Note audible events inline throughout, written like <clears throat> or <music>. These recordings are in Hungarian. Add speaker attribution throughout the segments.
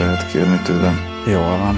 Speaker 1: lehet kérni tőlem.
Speaker 2: Jól van.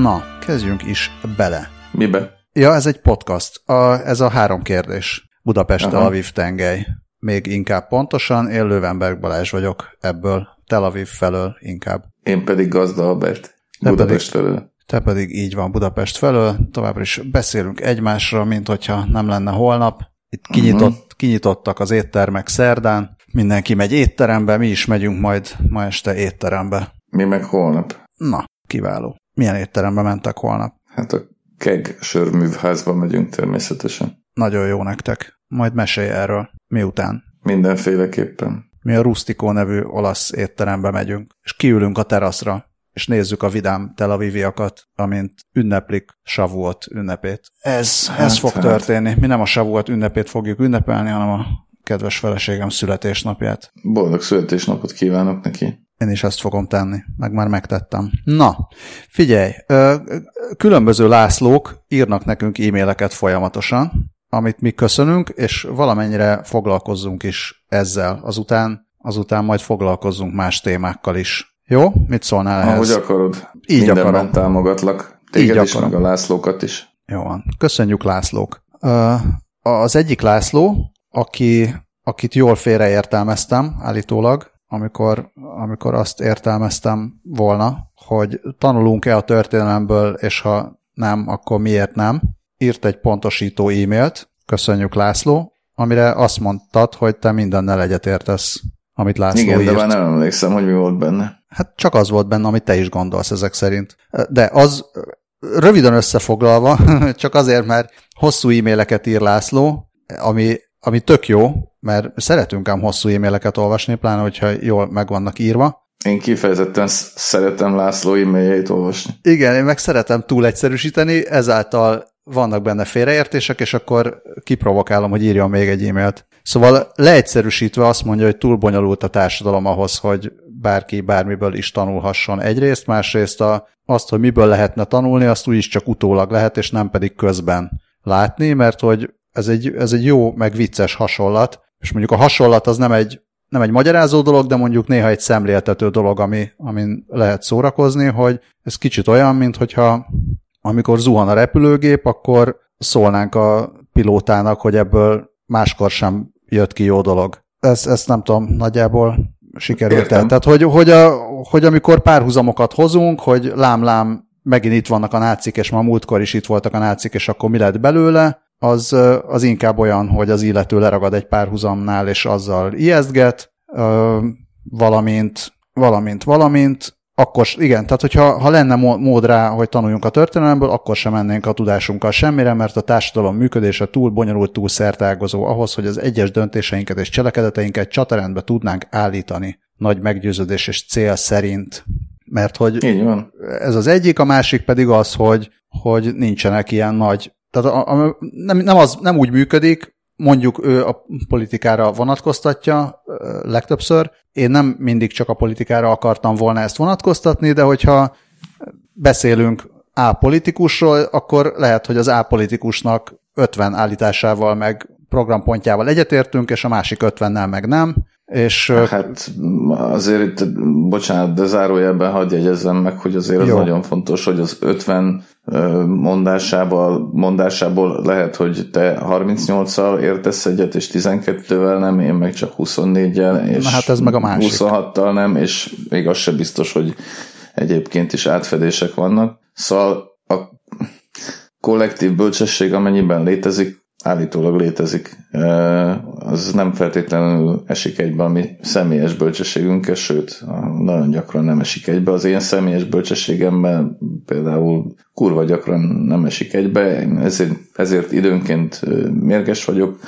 Speaker 2: Na, kezdjünk is bele.
Speaker 1: Mibe?
Speaker 2: Ja, ez egy podcast. A, ez a három kérdés. Budapest, Tel Aviv, tengely. Még inkább pontosan, én Lővenberg Balázs vagyok ebből. Tel Aviv felől inkább.
Speaker 1: Én pedig Gazda Albert. Budapest
Speaker 2: pedig,
Speaker 1: felől.
Speaker 2: Te pedig így van Budapest felől. Továbbra is beszélünk egymásra, mint hogyha nem lenne holnap. Itt kinyitott, uh-huh. kinyitottak az éttermek szerdán. Mindenki megy étterembe, mi is megyünk majd ma este étterembe.
Speaker 1: Mi meg holnap.
Speaker 2: Na, kiváló. Milyen étterembe mentek holnap?
Speaker 1: Hát a Keg sörművházba megyünk természetesen.
Speaker 2: Nagyon jó nektek. Majd mesélj erről. Miután?
Speaker 1: Mindenféleképpen.
Speaker 2: Mi a Rustico nevű olasz étterembe megyünk, és kiülünk a teraszra, és nézzük a vidám Tel Aviviakat, amint ünneplik Savuot ünnepét. Ez, hát, ez fog hát. történni. Mi nem a Savuot ünnepét fogjuk ünnepelni, hanem a kedves feleségem születésnapját.
Speaker 1: Boldog születésnapot kívánok neki.
Speaker 2: Én is ezt fogom tenni, meg már megtettem. Na, figyelj, különböző Lászlók írnak nekünk e-maileket folyamatosan, amit mi köszönünk, és valamennyire foglalkozzunk is ezzel. Azután, azután majd foglalkozzunk más témákkal is. Jó? Mit szólnál ehhez?
Speaker 1: Ahogy akarod.
Speaker 2: Így Mindenben akarom.
Speaker 1: támogatlak. Téged Így is, akarom. meg a Lászlókat is.
Speaker 2: Jó van. Köszönjük Lászlók. Az egyik László, aki, akit jól félreértelmeztem állítólag, amikor, amikor azt értelmeztem volna, hogy tanulunk-e a történelemből, és ha nem, akkor miért nem. Írt egy pontosító e-mailt, köszönjük László, amire azt mondtad, hogy te mindennel egyetértesz, amit László
Speaker 1: Igen,
Speaker 2: írt.
Speaker 1: de már nem emlékszem, hogy mi volt benne.
Speaker 2: Hát csak az volt benne, amit te is gondolsz ezek szerint. De az röviden összefoglalva, <laughs> csak azért, mert hosszú e-maileket ír László, ami, ami tök jó, mert szeretünk ám hosszú e-maileket olvasni, pláne, hogyha jól meg vannak írva.
Speaker 1: Én kifejezetten szeretem László e-mailjeit olvasni.
Speaker 2: Igen, én meg szeretem túl egyszerűsíteni, ezáltal vannak benne félreértések, és akkor kiprovokálom, hogy írjon még egy e-mailt. Szóval leegyszerűsítve azt mondja, hogy túl bonyolult a társadalom ahhoz, hogy bárki bármiből is tanulhasson egyrészt, másrészt a, azt, hogy miből lehetne tanulni, azt úgyis csak utólag lehet, és nem pedig közben látni, mert hogy ez egy, ez egy jó, meg vicces hasonlat, és mondjuk a hasonlat az nem egy, nem egy magyarázó dolog, de mondjuk néha egy szemléltető dolog, ami, amin lehet szórakozni, hogy ez kicsit olyan, mint hogyha amikor zuhan a repülőgép, akkor szólnánk a pilótának, hogy ebből máskor sem jött ki jó dolog. Ez, ezt nem tudom, nagyjából sikerült el. Tehát, hogy, hogy, a, hogy amikor párhuzamokat hozunk, hogy lám-lám, megint itt vannak a nácik, és ma múltkor is itt voltak a nácik, és akkor mi lett belőle, az, az inkább olyan, hogy az illető leragad egy párhuzamnál, és azzal ijesztget, valamint, valamint, valamint, akkor, igen, tehát hogyha ha lenne mód rá, hogy tanuljunk a történelemből, akkor sem mennénk a tudásunkkal semmire, mert a társadalom működése túl bonyolult, túl szertágozó ahhoz, hogy az egyes döntéseinket és cselekedeteinket csatarendbe tudnánk állítani nagy meggyőződés és cél szerint. Mert hogy
Speaker 1: Így van.
Speaker 2: ez az egyik, a másik pedig az, hogy, hogy nincsenek ilyen nagy tehát a, a, nem, nem, az, nem úgy működik, mondjuk ő a politikára vonatkoztatja legtöbbször. Én nem mindig csak a politikára akartam volna ezt vonatkoztatni, de hogyha beszélünk A politikusról, akkor lehet, hogy az A politikusnak 50 állításával meg programpontjával egyetértünk, és a másik 50-nel meg nem. És,
Speaker 1: hát azért itt, bocsánat, de zárójelben hadd jegyezzem meg, hogy azért az jó. nagyon fontos, hogy az 50 mondásából, mondásából lehet, hogy te 38-szal értesz egyet, és 12-vel nem, én meg csak 24-jel, és
Speaker 2: Na hát ez meg a másik.
Speaker 1: 26-tal nem, és még az se biztos, hogy egyébként is átfedések vannak. Szóval a kollektív bölcsesség, amennyiben létezik, állítólag létezik, az nem feltétlenül esik egybe a mi személyes bölcsességünkkel, sőt, nagyon gyakran nem esik egybe. Az én személyes bölcsességemmel például kurva gyakran nem esik egybe, ezért, ezért időnként mérges vagyok,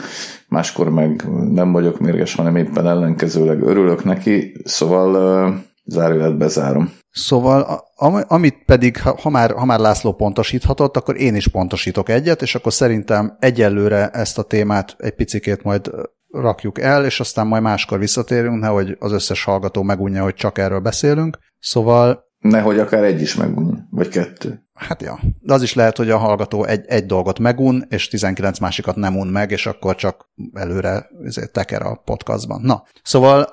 Speaker 1: máskor meg nem vagyok mérges, hanem éppen ellenkezőleg örülök neki, szóval zárójelet bezárom.
Speaker 2: Szóval amit pedig, ha már, ha már László pontosíthatott, akkor én is pontosítok egyet, és akkor szerintem egyelőre ezt a témát egy picikét majd rakjuk el, és aztán majd máskor visszatérünk, nehogy az összes hallgató megunja, hogy csak erről beszélünk. Szóval...
Speaker 1: Nehogy akár egy is megunja, vagy kettő.
Speaker 2: Hát ja, de az is lehet, hogy a hallgató egy, egy dolgot megun, és 19 másikat nem un meg, és akkor csak előre teker a podcastban. Na, szóval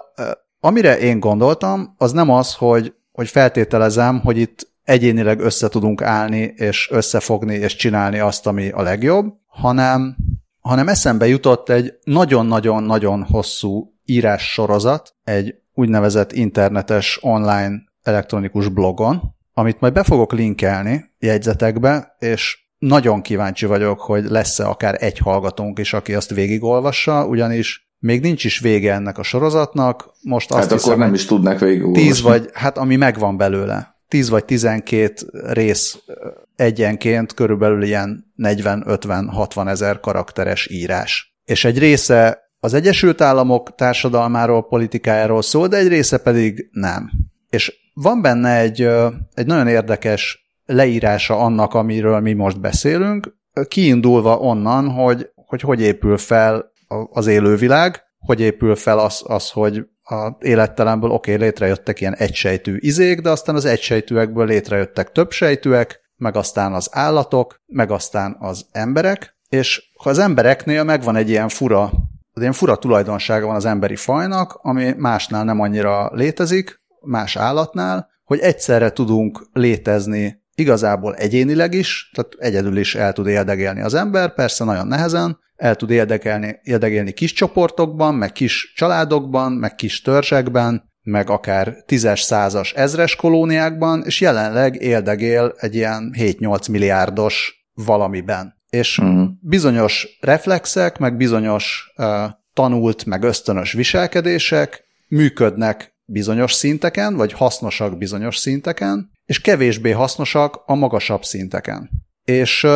Speaker 2: amire én gondoltam, az nem az, hogy hogy feltételezem, hogy itt egyénileg össze tudunk állni, és összefogni, és csinálni azt, ami a legjobb, hanem, hanem eszembe jutott egy nagyon-nagyon-nagyon hosszú írás sorozat, egy úgynevezett internetes online elektronikus blogon, amit majd be fogok linkelni jegyzetekbe, és nagyon kíváncsi vagyok, hogy lesz-e akár egy hallgatónk is, aki azt végigolvassa, ugyanis még nincs is vége ennek a sorozatnak. Most
Speaker 1: azt hát hiszem, akkor nem is tudnak végigolvasni.
Speaker 2: Tíz vagy, hát ami megvan belőle. Tíz vagy tizenkét rész egyenként körülbelül ilyen 40-50-60 ezer karakteres írás. És egy része az Egyesült Államok társadalmáról, politikájáról szól, de egy része pedig nem. És van benne egy, egy nagyon érdekes leírása annak, amiről mi most beszélünk, kiindulva onnan, hogy hogy, hogy épül fel az élővilág, hogy épül fel az, az hogy a élettelemből oké, okay, létrejöttek ilyen egysejtű izék, de aztán az egysejtűekből létrejöttek több sejtűek, meg aztán az állatok, meg aztán az emberek, és ha az embereknél megvan egy ilyen fura, az ilyen fura tulajdonsága van az emberi fajnak, ami másnál nem annyira létezik, más állatnál, hogy egyszerre tudunk létezni igazából egyénileg is, tehát egyedül is el tud érdegélni az ember, persze nagyon nehezen, el tud érdekelni, érdegélni kis csoportokban, meg kis családokban, meg kis törzsekben, meg akár tízes, százas, ezres kolóniákban, és jelenleg érdegél egy ilyen 7-8 milliárdos valamiben. És uh-huh. bizonyos reflexek, meg bizonyos uh, tanult, meg ösztönös viselkedések működnek bizonyos szinteken, vagy hasznosak bizonyos szinteken, és kevésbé hasznosak a magasabb szinteken. És,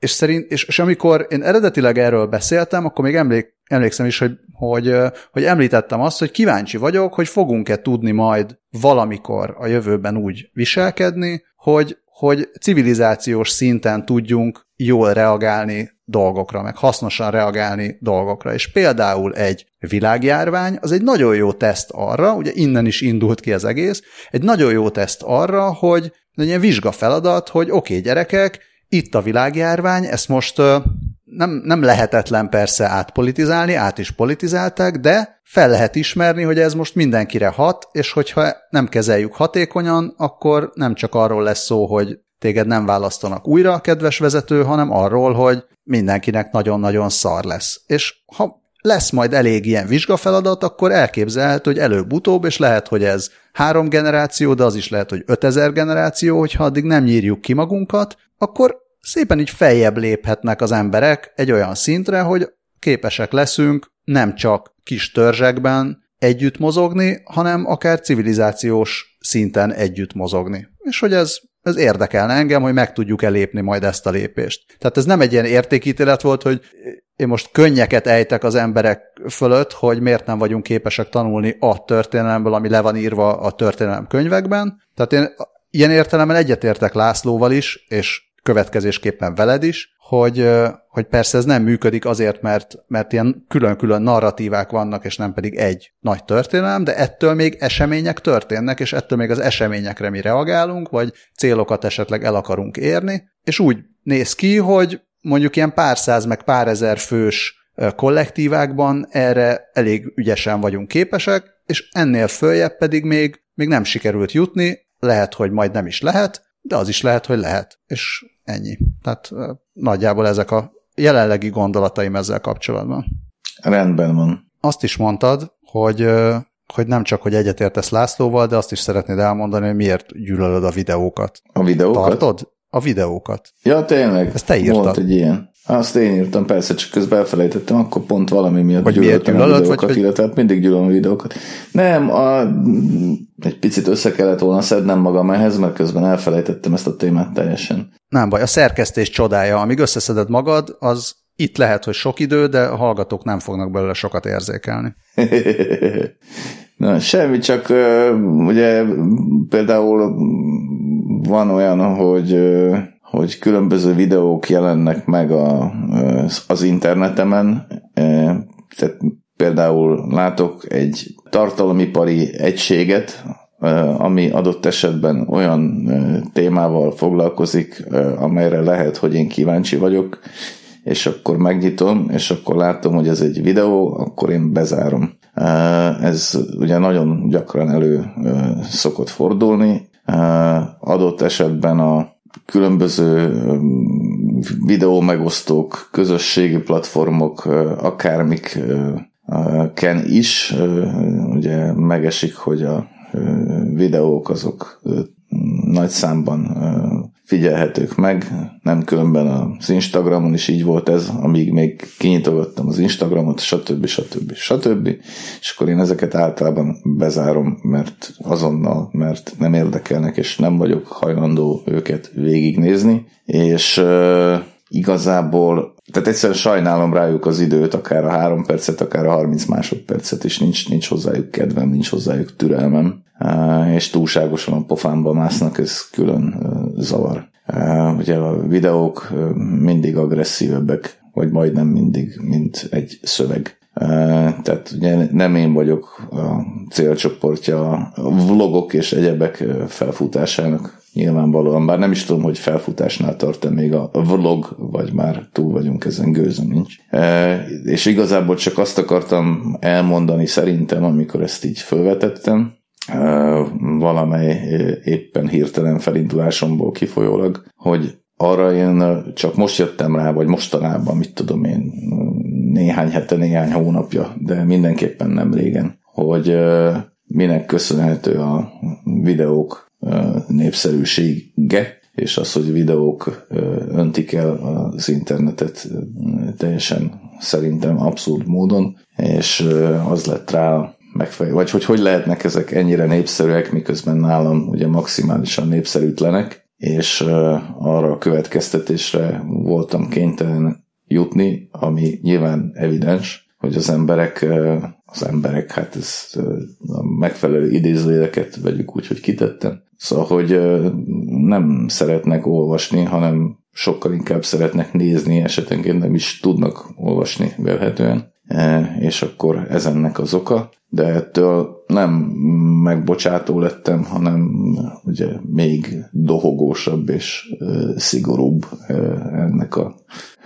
Speaker 2: és, szerint, és, és amikor én eredetileg erről beszéltem, akkor még emlék, emlékszem is, hogy, hogy, hogy említettem azt, hogy kíváncsi vagyok, hogy fogunk-e tudni majd valamikor a jövőben úgy viselkedni, hogy, hogy civilizációs szinten tudjunk jól reagálni dolgokra, meg hasznosan reagálni dolgokra. És például egy világjárvány az egy nagyon jó teszt arra, ugye innen is indult ki az egész, egy nagyon jó teszt arra, hogy egy ilyen vizsga feladat, hogy oké, okay, gyerekek, itt a világjárvány, ezt most nem, nem lehetetlen persze átpolitizálni, át is politizálták, de fel lehet ismerni, hogy ez most mindenkire hat, és hogyha nem kezeljük hatékonyan, akkor nem csak arról lesz szó, hogy téged nem választanak újra, kedves vezető, hanem arról, hogy mindenkinek nagyon-nagyon szar lesz. És ha lesz majd elég ilyen vizsgafeladat, akkor elképzelhető, hogy előbb-utóbb, és lehet, hogy ez három generáció, de az is lehet, hogy ötezer generáció, hogyha addig nem nyírjuk ki magunkat, akkor szépen így feljebb léphetnek az emberek egy olyan szintre, hogy képesek leszünk nem csak kis törzsekben együtt mozogni, hanem akár civilizációs szinten együtt mozogni. És hogy ez ez érdekelne engem, hogy meg tudjuk elépni majd ezt a lépést. Tehát ez nem egy ilyen értékítélet volt, hogy én most könnyeket ejtek az emberek fölött, hogy miért nem vagyunk képesek tanulni a történelemből, ami le van írva a történelem könyvekben. Tehát én ilyen értelemben egyetértek Lászlóval is, és következésképpen veled is, hogy, hogy persze ez nem működik azért, mert, mert ilyen külön-külön narratívák vannak, és nem pedig egy nagy történelem, de ettől még események történnek, és ettől még az eseményekre mi reagálunk, vagy célokat esetleg el akarunk érni, és úgy néz ki, hogy mondjuk ilyen pár száz, meg pár ezer fős kollektívákban erre elég ügyesen vagyunk képesek, és ennél följebb pedig még, még nem sikerült jutni, lehet, hogy majd nem is lehet, de az is lehet, hogy lehet, és ennyi. Tehát nagyjából ezek a jelenlegi gondolataim ezzel kapcsolatban.
Speaker 1: Rendben van.
Speaker 2: Azt is mondtad, hogy, hogy nem csak, hogy egyetértesz Lászlóval, de azt is szeretnéd elmondani, hogy miért gyűlölöd a videókat.
Speaker 1: A videókat?
Speaker 2: Tartod? A videókat.
Speaker 1: Ja, tényleg.
Speaker 2: Ezt te írtad. Volt
Speaker 1: egy ilyen. Azt én írtam, persze, csak közben elfelejtettem, akkor pont valami miatt vagy gyűlöltem gyűlölöd, a videókat, vagy, illetve hát mindig gyűlölöm a videókat. Nem, a, egy picit össze kellett volna szednem magam ehhez, mert közben elfelejtettem ezt a témát teljesen.
Speaker 2: Nem baj, a szerkesztés csodája, amíg összeszeded magad, az itt lehet, hogy sok idő, de a hallgatók nem fognak belőle sokat érzékelni. <laughs>
Speaker 1: Na, semmi, csak ugye például van olyan, hogy hogy különböző videók jelennek meg a, az internetemen, tehát például látok egy tartalomipari egységet, ami adott esetben olyan témával foglalkozik, amelyre lehet, hogy én kíváncsi vagyok, és akkor megnyitom, és akkor látom, hogy ez egy videó, akkor én bezárom. Ez ugye nagyon gyakran elő szokott fordulni. Adott esetben a különböző videó megosztók, közösségi platformok, akármik ken is, ugye megesik, hogy a videók azok nagy számban figyelhetők meg, nem különben az Instagramon is így volt ez, amíg még kinyitogattam az Instagramot, stb. stb. stb. És akkor én ezeket általában bezárom, mert azonnal, mert nem érdekelnek, és nem vagyok hajlandó őket végignézni, és igazából tehát egyszerűen sajnálom rájuk az időt, akár a három percet, akár a 30 másodpercet, és nincs, nincs hozzájuk kedvem, nincs hozzájuk türelmem, és túlságosan a pofámba másznak, ez külön zavar. Ugye a videók mindig agresszívebbek, vagy majdnem mindig, mint egy szöveg. Tehát ugye nem én vagyok a célcsoportja a vlogok és egyebek felfutásának nyilvánvalóan, bár nem is tudom, hogy felfutásnál tart még a vlog, vagy már túl vagyunk ezen, gőzöm nincs. E, és igazából csak azt akartam elmondani szerintem, amikor ezt így felvetettem, e, valamely éppen hirtelen felindulásomból kifolyólag, hogy arra én csak most jöttem rá, vagy mostanában, mit tudom én, néhány hete, néhány hónapja, de mindenképpen nem régen, hogy minek köszönhető a videók népszerűsége, és az, hogy videók öntik el az internetet teljesen szerintem abszurd módon, és az lett rá megfelelő, vagy hogy hogy lehetnek ezek ennyire népszerűek, miközben nálam ugye maximálisan népszerűtlenek, és arra a következtetésre voltam kénytelen jutni, ami nyilván evidens, hogy az emberek, az emberek, hát ez a megfelelő idézőjeleket vegyük úgy, hogy kitettem, Szóval, hogy nem szeretnek olvasni, hanem sokkal inkább szeretnek nézni, esetenként nem is tudnak olvasni vélhetően, e, és akkor ez ennek az oka, de ettől nem megbocsátó lettem, hanem ugye még dohogósabb és szigorúbb ennek a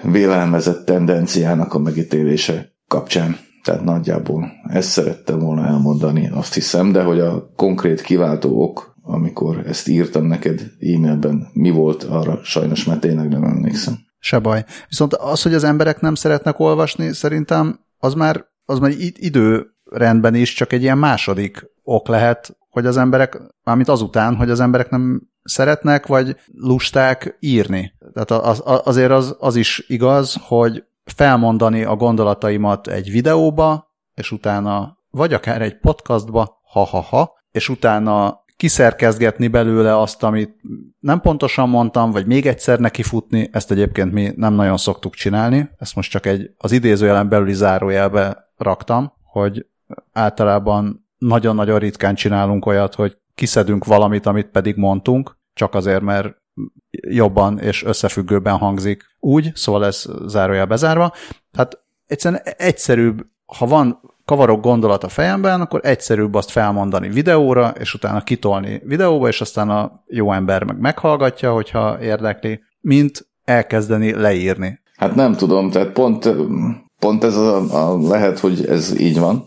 Speaker 1: vélelmezett tendenciának a megítélése kapcsán. Tehát nagyjából ezt szerettem volna elmondani, azt hiszem, de hogy a konkrét kiváltó ok amikor ezt írtam neked e-mailben, mi volt arra, sajnos már tényleg nem emlékszem.
Speaker 2: Se baj. Viszont az, hogy az emberek nem szeretnek olvasni, szerintem az már, az már időrendben is csak egy ilyen második ok lehet, hogy az emberek, mármint azután, hogy az emberek nem szeretnek, vagy lusták írni. Tehát az, az, azért az, az is igaz, hogy felmondani a gondolataimat egy videóba, és utána vagy akár egy podcastba, ha-ha-ha, és utána kiszerkezgetni belőle azt, amit nem pontosan mondtam, vagy még egyszer nekifutni, ezt egyébként mi nem nagyon szoktuk csinálni, ezt most csak egy az idézőjelen belüli zárójelbe raktam, hogy általában nagyon-nagyon ritkán csinálunk olyat, hogy kiszedünk valamit, amit pedig mondtunk, csak azért, mert jobban és összefüggőben hangzik úgy, szóval ez zárójel bezárva. Tehát egyszerűen egyszerűbb, ha van kavarok gondolat a fejemben, akkor egyszerűbb azt felmondani videóra, és utána kitolni videóba, és aztán a jó ember meg meghallgatja, hogyha érdekli, mint elkezdeni leírni.
Speaker 1: Hát nem tudom, tehát pont, pont ez a, a lehet, hogy ez így van,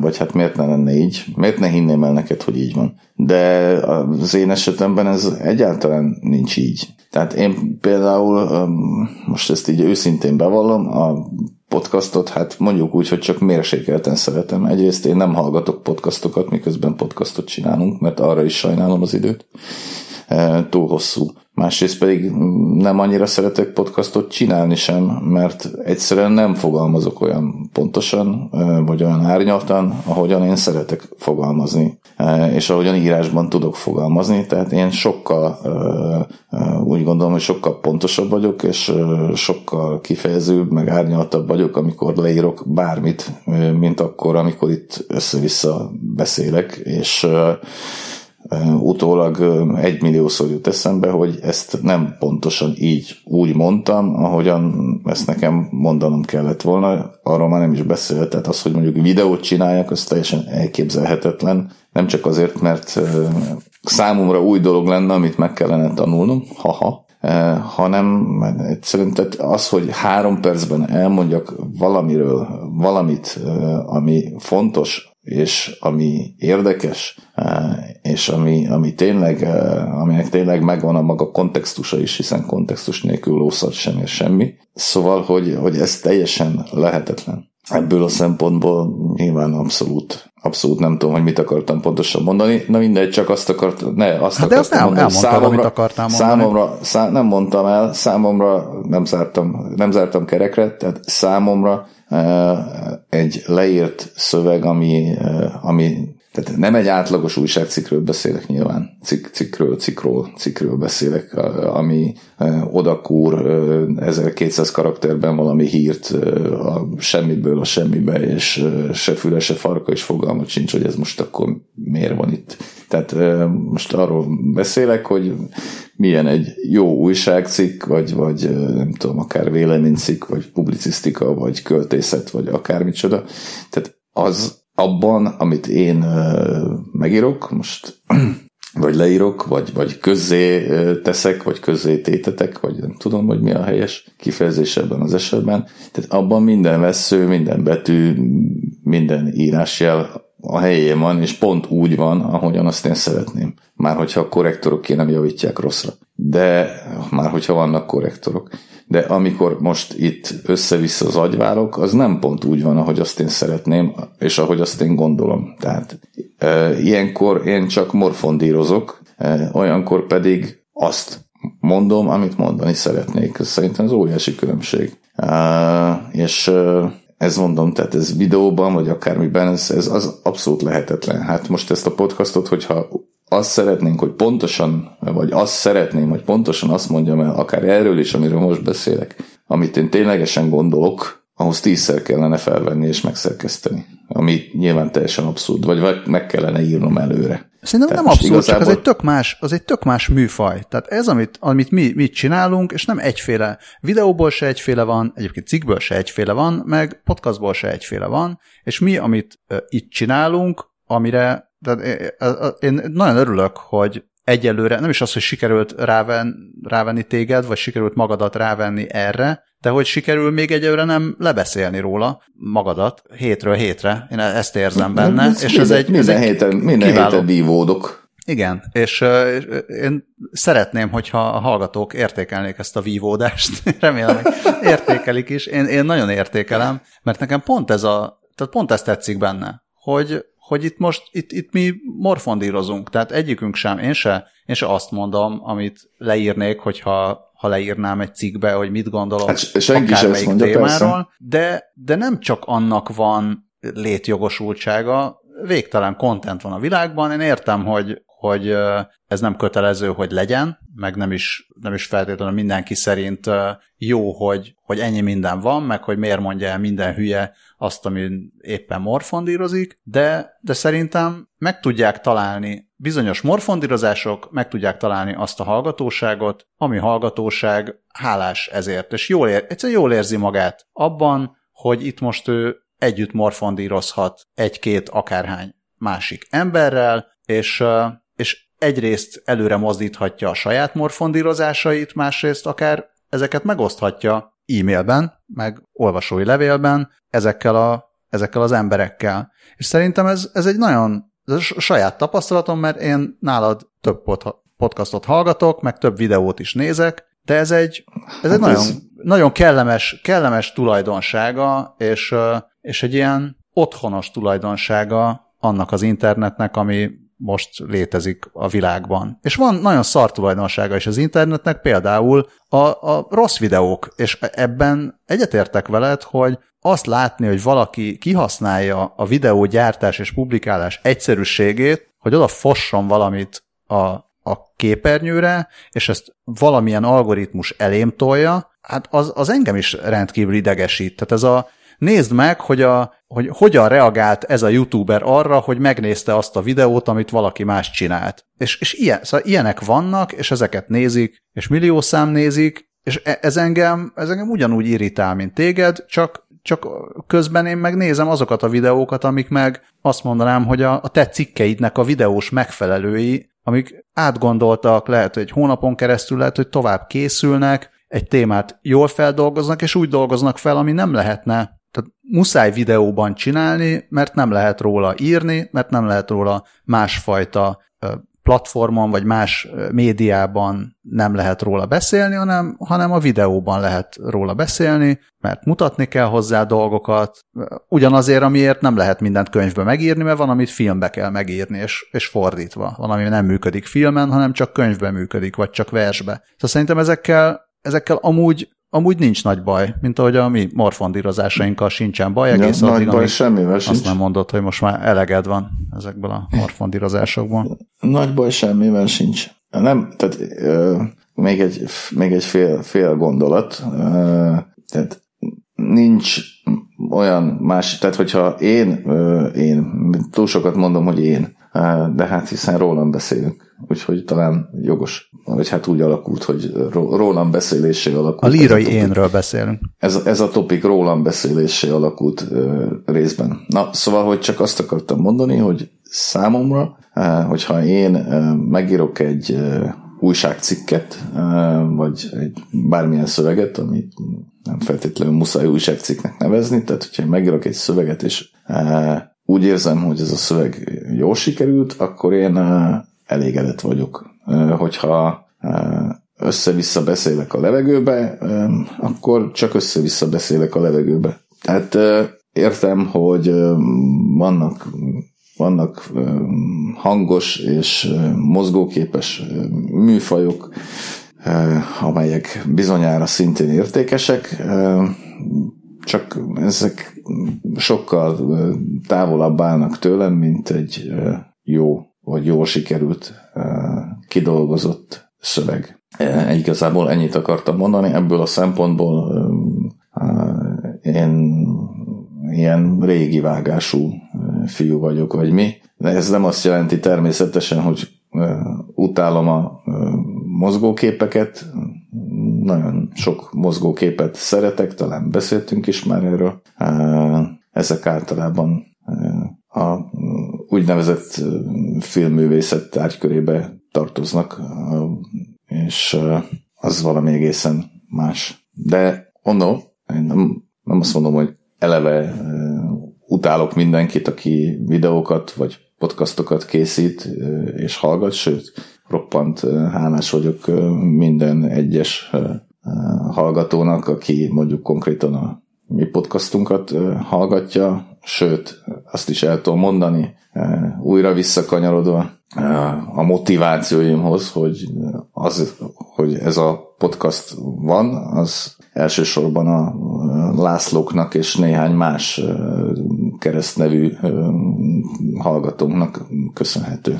Speaker 1: vagy hát miért ne lenne így, miért ne hinném el neked, hogy így van. De az én esetemben ez egyáltalán nincs így. Tehát én például, most ezt így őszintén bevallom, a podcastot, hát mondjuk úgy, hogy csak mérsékelten szeretem. Egyrészt én nem hallgatok podcastokat, miközben podcastot csinálunk, mert arra is sajnálom az időt. E, túl hosszú. Másrészt pedig nem annyira szeretek podcastot csinálni sem, mert egyszerűen nem fogalmazok olyan pontosan, e, vagy olyan árnyaltan, ahogyan én szeretek fogalmazni, e, és ahogyan írásban tudok fogalmazni, tehát én sokkal úgy gondolom, hogy sokkal pontosabb vagyok, és sokkal kifejezőbb, meg árnyaltabb vagyok, amikor leírok bármit, mint akkor, amikor itt össze-vissza beszélek, és utólag egy milliószor jut eszembe, hogy ezt nem pontosan így úgy mondtam, ahogyan ezt nekem mondanom kellett volna, arról már nem is beszélt, az, hogy mondjuk videót csináljak, az teljesen elképzelhetetlen, nem csak azért, mert számomra új dolog lenne, amit meg kellene tanulnom, haha, hanem egyszerűen tehát az, hogy három percben elmondjak valamiről, valamit, ami fontos, és ami érdekes, és ami, ami tényleg, aminek tényleg megvan a maga kontextusa is, hiszen kontextus nélkül lószat sem és semmi. Szóval, hogy, hogy ez teljesen lehetetlen. Ebből a szempontból nyilván abszolút Abszolút nem tudom, hogy mit akartam pontosan mondani. Na mindegy, csak azt akart, ne, azt hát
Speaker 2: akartam azt nem, mondani. Számomra, amit akartál mondani.
Speaker 1: Számomra, szá, nem mondtam el, számomra nem zártam, nem zártam kerekre, tehát számomra uh, egy leírt szöveg, ami, uh, ami tehát nem egy átlagos újságcikről beszélek nyilván, Cik, cikről, cikról, cikről beszélek, ami odakúr 1200 karakterben valami hírt a semmiből a semmibe, és se füle, se farka, és fogalmat sincs, hogy ez most akkor miért van itt. Tehát most arról beszélek, hogy milyen egy jó újságcikk, vagy, vagy nem tudom, akár véleménycikk, vagy publicisztika, vagy költészet, vagy akármicsoda. Tehát az abban, amit én megírok, most <clears throat> vagy leírok, vagy, vagy közzé teszek, vagy közzé tétetek, vagy nem tudom, hogy mi a helyes kifejezés ebben az esetben. Tehát abban minden vesző, minden betű, minden írásjel a helyén van, és pont úgy van, ahogyan azt én szeretném. Már hogyha a korrektorok ki nem javítják rosszra. De már hogyha vannak korrektorok de amikor most itt össze-vissza az agyválok, az nem pont úgy van, ahogy azt én szeretném, és ahogy azt én gondolom. Tehát e, ilyenkor én csak morfondírozok, e, olyankor pedig azt mondom, amit mondani szeretnék. Ez szerintem az óriási különbség. E, és e, ez mondom, tehát ez videóban, vagy akármiben, ez, ez az abszolút lehetetlen. Hát most ezt a podcastot, hogyha azt szeretnénk, hogy pontosan, vagy azt szeretném, hogy pontosan azt mondjam el, akár erről is, amiről most beszélek, amit én ténylegesen gondolok, ahhoz tízszer kellene felvenni és megszerkeszteni. Ami nyilván teljesen abszurd, vagy meg kellene írnom előre.
Speaker 2: Szerintem Tehát nem abszurd, igazából... csak az egy, tök más, az egy tök más műfaj. Tehát ez, amit, amit mi, mi csinálunk, és nem egyféle. Videóból se egyféle van, egyébként cikkből se egyféle van, meg podcastból se egyféle van, és mi, amit uh, itt csinálunk, amire de én nagyon örülök, hogy egyelőre nem is az, hogy sikerült ráven, rávenni téged, vagy sikerült magadat rávenni erre, de hogy sikerül még egyelőre nem lebeszélni róla magadat hétről hétre. Én ezt érzem benne.
Speaker 1: Ez és minden, ez egy, minden ez héten, minden kiváló. héten vívódok.
Speaker 2: Igen, és uh, én szeretném, hogyha a hallgatók értékelnék ezt a vívódást. <laughs> Remélem, hogy értékelik is. Én, én nagyon értékelem, mert nekem pont ez a, tehát pont ezt tetszik benne, hogy hogy itt most, itt, itt mi morfondírozunk, tehát egyikünk sem, én se, én se azt mondom, amit leírnék, hogyha ha leírnám egy cikkbe, hogy mit gondolok hát, senki sem azt mondja, témáról, de, de nem csak annak van létjogosultsága, végtelen content van a világban, én értem, hogy, hogy ez nem kötelező, hogy legyen, meg nem is, nem is feltétlenül mindenki szerint jó, hogy, hogy ennyi minden van, meg hogy miért mondja el minden hülye azt, ami éppen morfondírozik, de, de szerintem meg tudják találni bizonyos morfondírozások, meg tudják találni azt a hallgatóságot, ami hallgatóság hálás ezért, és jól ér, egyszerűen jól érzi magát abban, hogy itt most ő együtt morfondírozhat egy-két akárhány másik emberrel, és, és egyrészt előre mozdíthatja a saját morfondírozásait, másrészt akár ezeket megoszthatja e-mailben, meg olvasói levélben ezekkel, a, ezekkel az emberekkel. És szerintem ez, ez egy nagyon ez a saját tapasztalatom, mert én nálad több podcastot hallgatok, meg több videót is nézek, de ez egy, ez egy hát nagyon, ez... nagyon kellemes, kellemes tulajdonsága, és, és egy ilyen otthonos tulajdonsága annak az internetnek, ami most létezik a világban. És van nagyon szar tulajdonsága is az internetnek, például a, a rossz videók, és ebben egyetértek veled, hogy azt látni, hogy valaki kihasználja a videógyártás és publikálás egyszerűségét, hogy oda fosson valamit a, a képernyőre, és ezt valamilyen algoritmus elém tolja, hát az, az engem is rendkívül idegesít. Tehát ez a nézd meg, hogy, a, hogy hogyan reagált ez a youtuber arra, hogy megnézte azt a videót, amit valaki más csinált. És, és ilyen, szóval ilyenek vannak, és ezeket nézik, és millió szám nézik, és e, ez engem, ez engem ugyanúgy irritál, mint téged, csak, csak közben én megnézem azokat a videókat, amik meg azt mondanám, hogy a, a te cikkeidnek a videós megfelelői, amik átgondoltak, lehet, hogy egy hónapon keresztül, lehet, hogy tovább készülnek, egy témát jól feldolgoznak, és úgy dolgoznak fel, ami nem lehetne tehát muszáj videóban csinálni, mert nem lehet róla írni, mert nem lehet róla másfajta platformon vagy más médiában nem lehet róla beszélni, hanem, hanem a videóban lehet róla beszélni, mert mutatni kell hozzá dolgokat, ugyanazért, amiért nem lehet mindent könyvbe megírni, mert van, amit filmbe kell megírni, és, és fordítva. Van, ami nem működik filmen, hanem csak könyvbe működik, vagy csak versbe. Szóval szerintem ezekkel, ezekkel amúgy Amúgy nincs nagy baj, mint ahogy a mi morfondírozásainkkal sincsen baj. Egész
Speaker 1: ja, addig, nagy baj, semmivel
Speaker 2: azt
Speaker 1: sincs.
Speaker 2: nem mondod, hogy most már eleged van ezekből a morfondírozásokból.
Speaker 1: Nagy baj, semmivel sincs. Nem, tehát euh, még egy, még egy fél, fél gondolat. Euh, tehát nincs olyan más, tehát hogyha én, én túl sokat mondom, hogy én, de hát hiszen rólam beszélünk úgyhogy talán jogos, vagy hát úgy alakult, hogy rólam beszélésé alakult.
Speaker 2: A lírai énről beszélünk.
Speaker 1: Ez, ez a topik rólam beszélésé alakult uh, részben. Na, szóval, hogy csak azt akartam mondani, hogy számomra, hogyha én megírok egy újságcikket, vagy egy bármilyen szöveget, amit nem feltétlenül muszáj újságcikknek nevezni, tehát hogyha én megírok egy szöveget, és úgy érzem, hogy ez a szöveg jól sikerült, akkor én elégedett vagyok. Hogyha össze-vissza beszélek a levegőbe, akkor csak össze-vissza beszélek a levegőbe. Tehát értem, hogy vannak, vannak hangos és mozgóképes műfajok, amelyek bizonyára szintén értékesek, csak ezek sokkal távolabb állnak tőlem, mint egy jó vagy jól sikerült kidolgozott szöveg. E, igazából ennyit akartam mondani, ebből a szempontból én ilyen régi vágású fiú vagyok, vagy mi. De ez nem azt jelenti természetesen, hogy utálom a mozgóképeket, nagyon sok mozgóképet szeretek, talán beszéltünk is már erről. Ezek általában a úgynevezett filmművészet tárgykörébe tartoznak, és az valami egészen más. De mondom, én nem, nem azt mondom, hogy eleve utálok mindenkit, aki videókat vagy podcastokat készít és hallgat, sőt, roppant hálás vagyok minden egyes hallgatónak, aki mondjuk konkrétan a mi podcastunkat hallgatja, sőt, azt is el tudom mondani, újra visszakanyarodva a motivációimhoz, hogy, az, hogy ez a podcast van, az elsősorban a Lászlóknak és néhány más keresztnevű hallgatónknak köszönhető.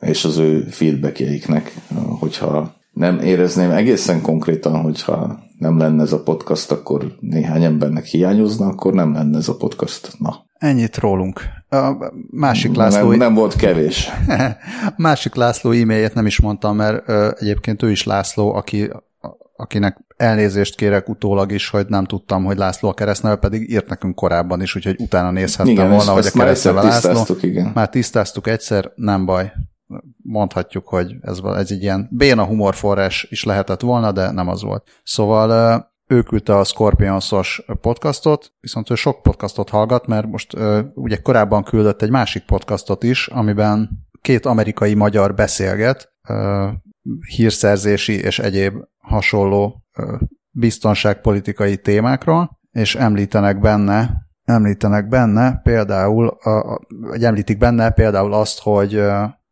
Speaker 1: És az ő feedbackjeiknek, hogyha nem érezném egészen konkrétan, hogyha nem lenne ez a podcast, akkor néhány embernek hiányozna, akkor nem lenne ez a podcast. Na.
Speaker 2: Ennyit rólunk. A másik László...
Speaker 1: Nem, nem volt kevés. <laughs>
Speaker 2: másik László e-mailjét nem is mondtam, mert ö, egyébként ő is László, aki, akinek elnézést kérek utólag is, hogy nem tudtam, hogy László a keresztneve, pedig írt nekünk korábban is, úgyhogy utána nézhettem igen, volna, hogy a keresztneve László.
Speaker 1: Igen.
Speaker 2: Már tisztáztuk egyszer, nem baj mondhatjuk, hogy ez, ez egy ilyen béna humorforrás is lehetett volna, de nem az volt. Szóval ő küldte a Scorpionsos podcastot, viszont ő sok podcastot hallgat, mert most ugye korábban küldött egy másik podcastot is, amiben két amerikai magyar beszélget hírszerzési és egyéb hasonló biztonságpolitikai témákról, és említenek benne említenek benne például, vagy említik benne például azt, hogy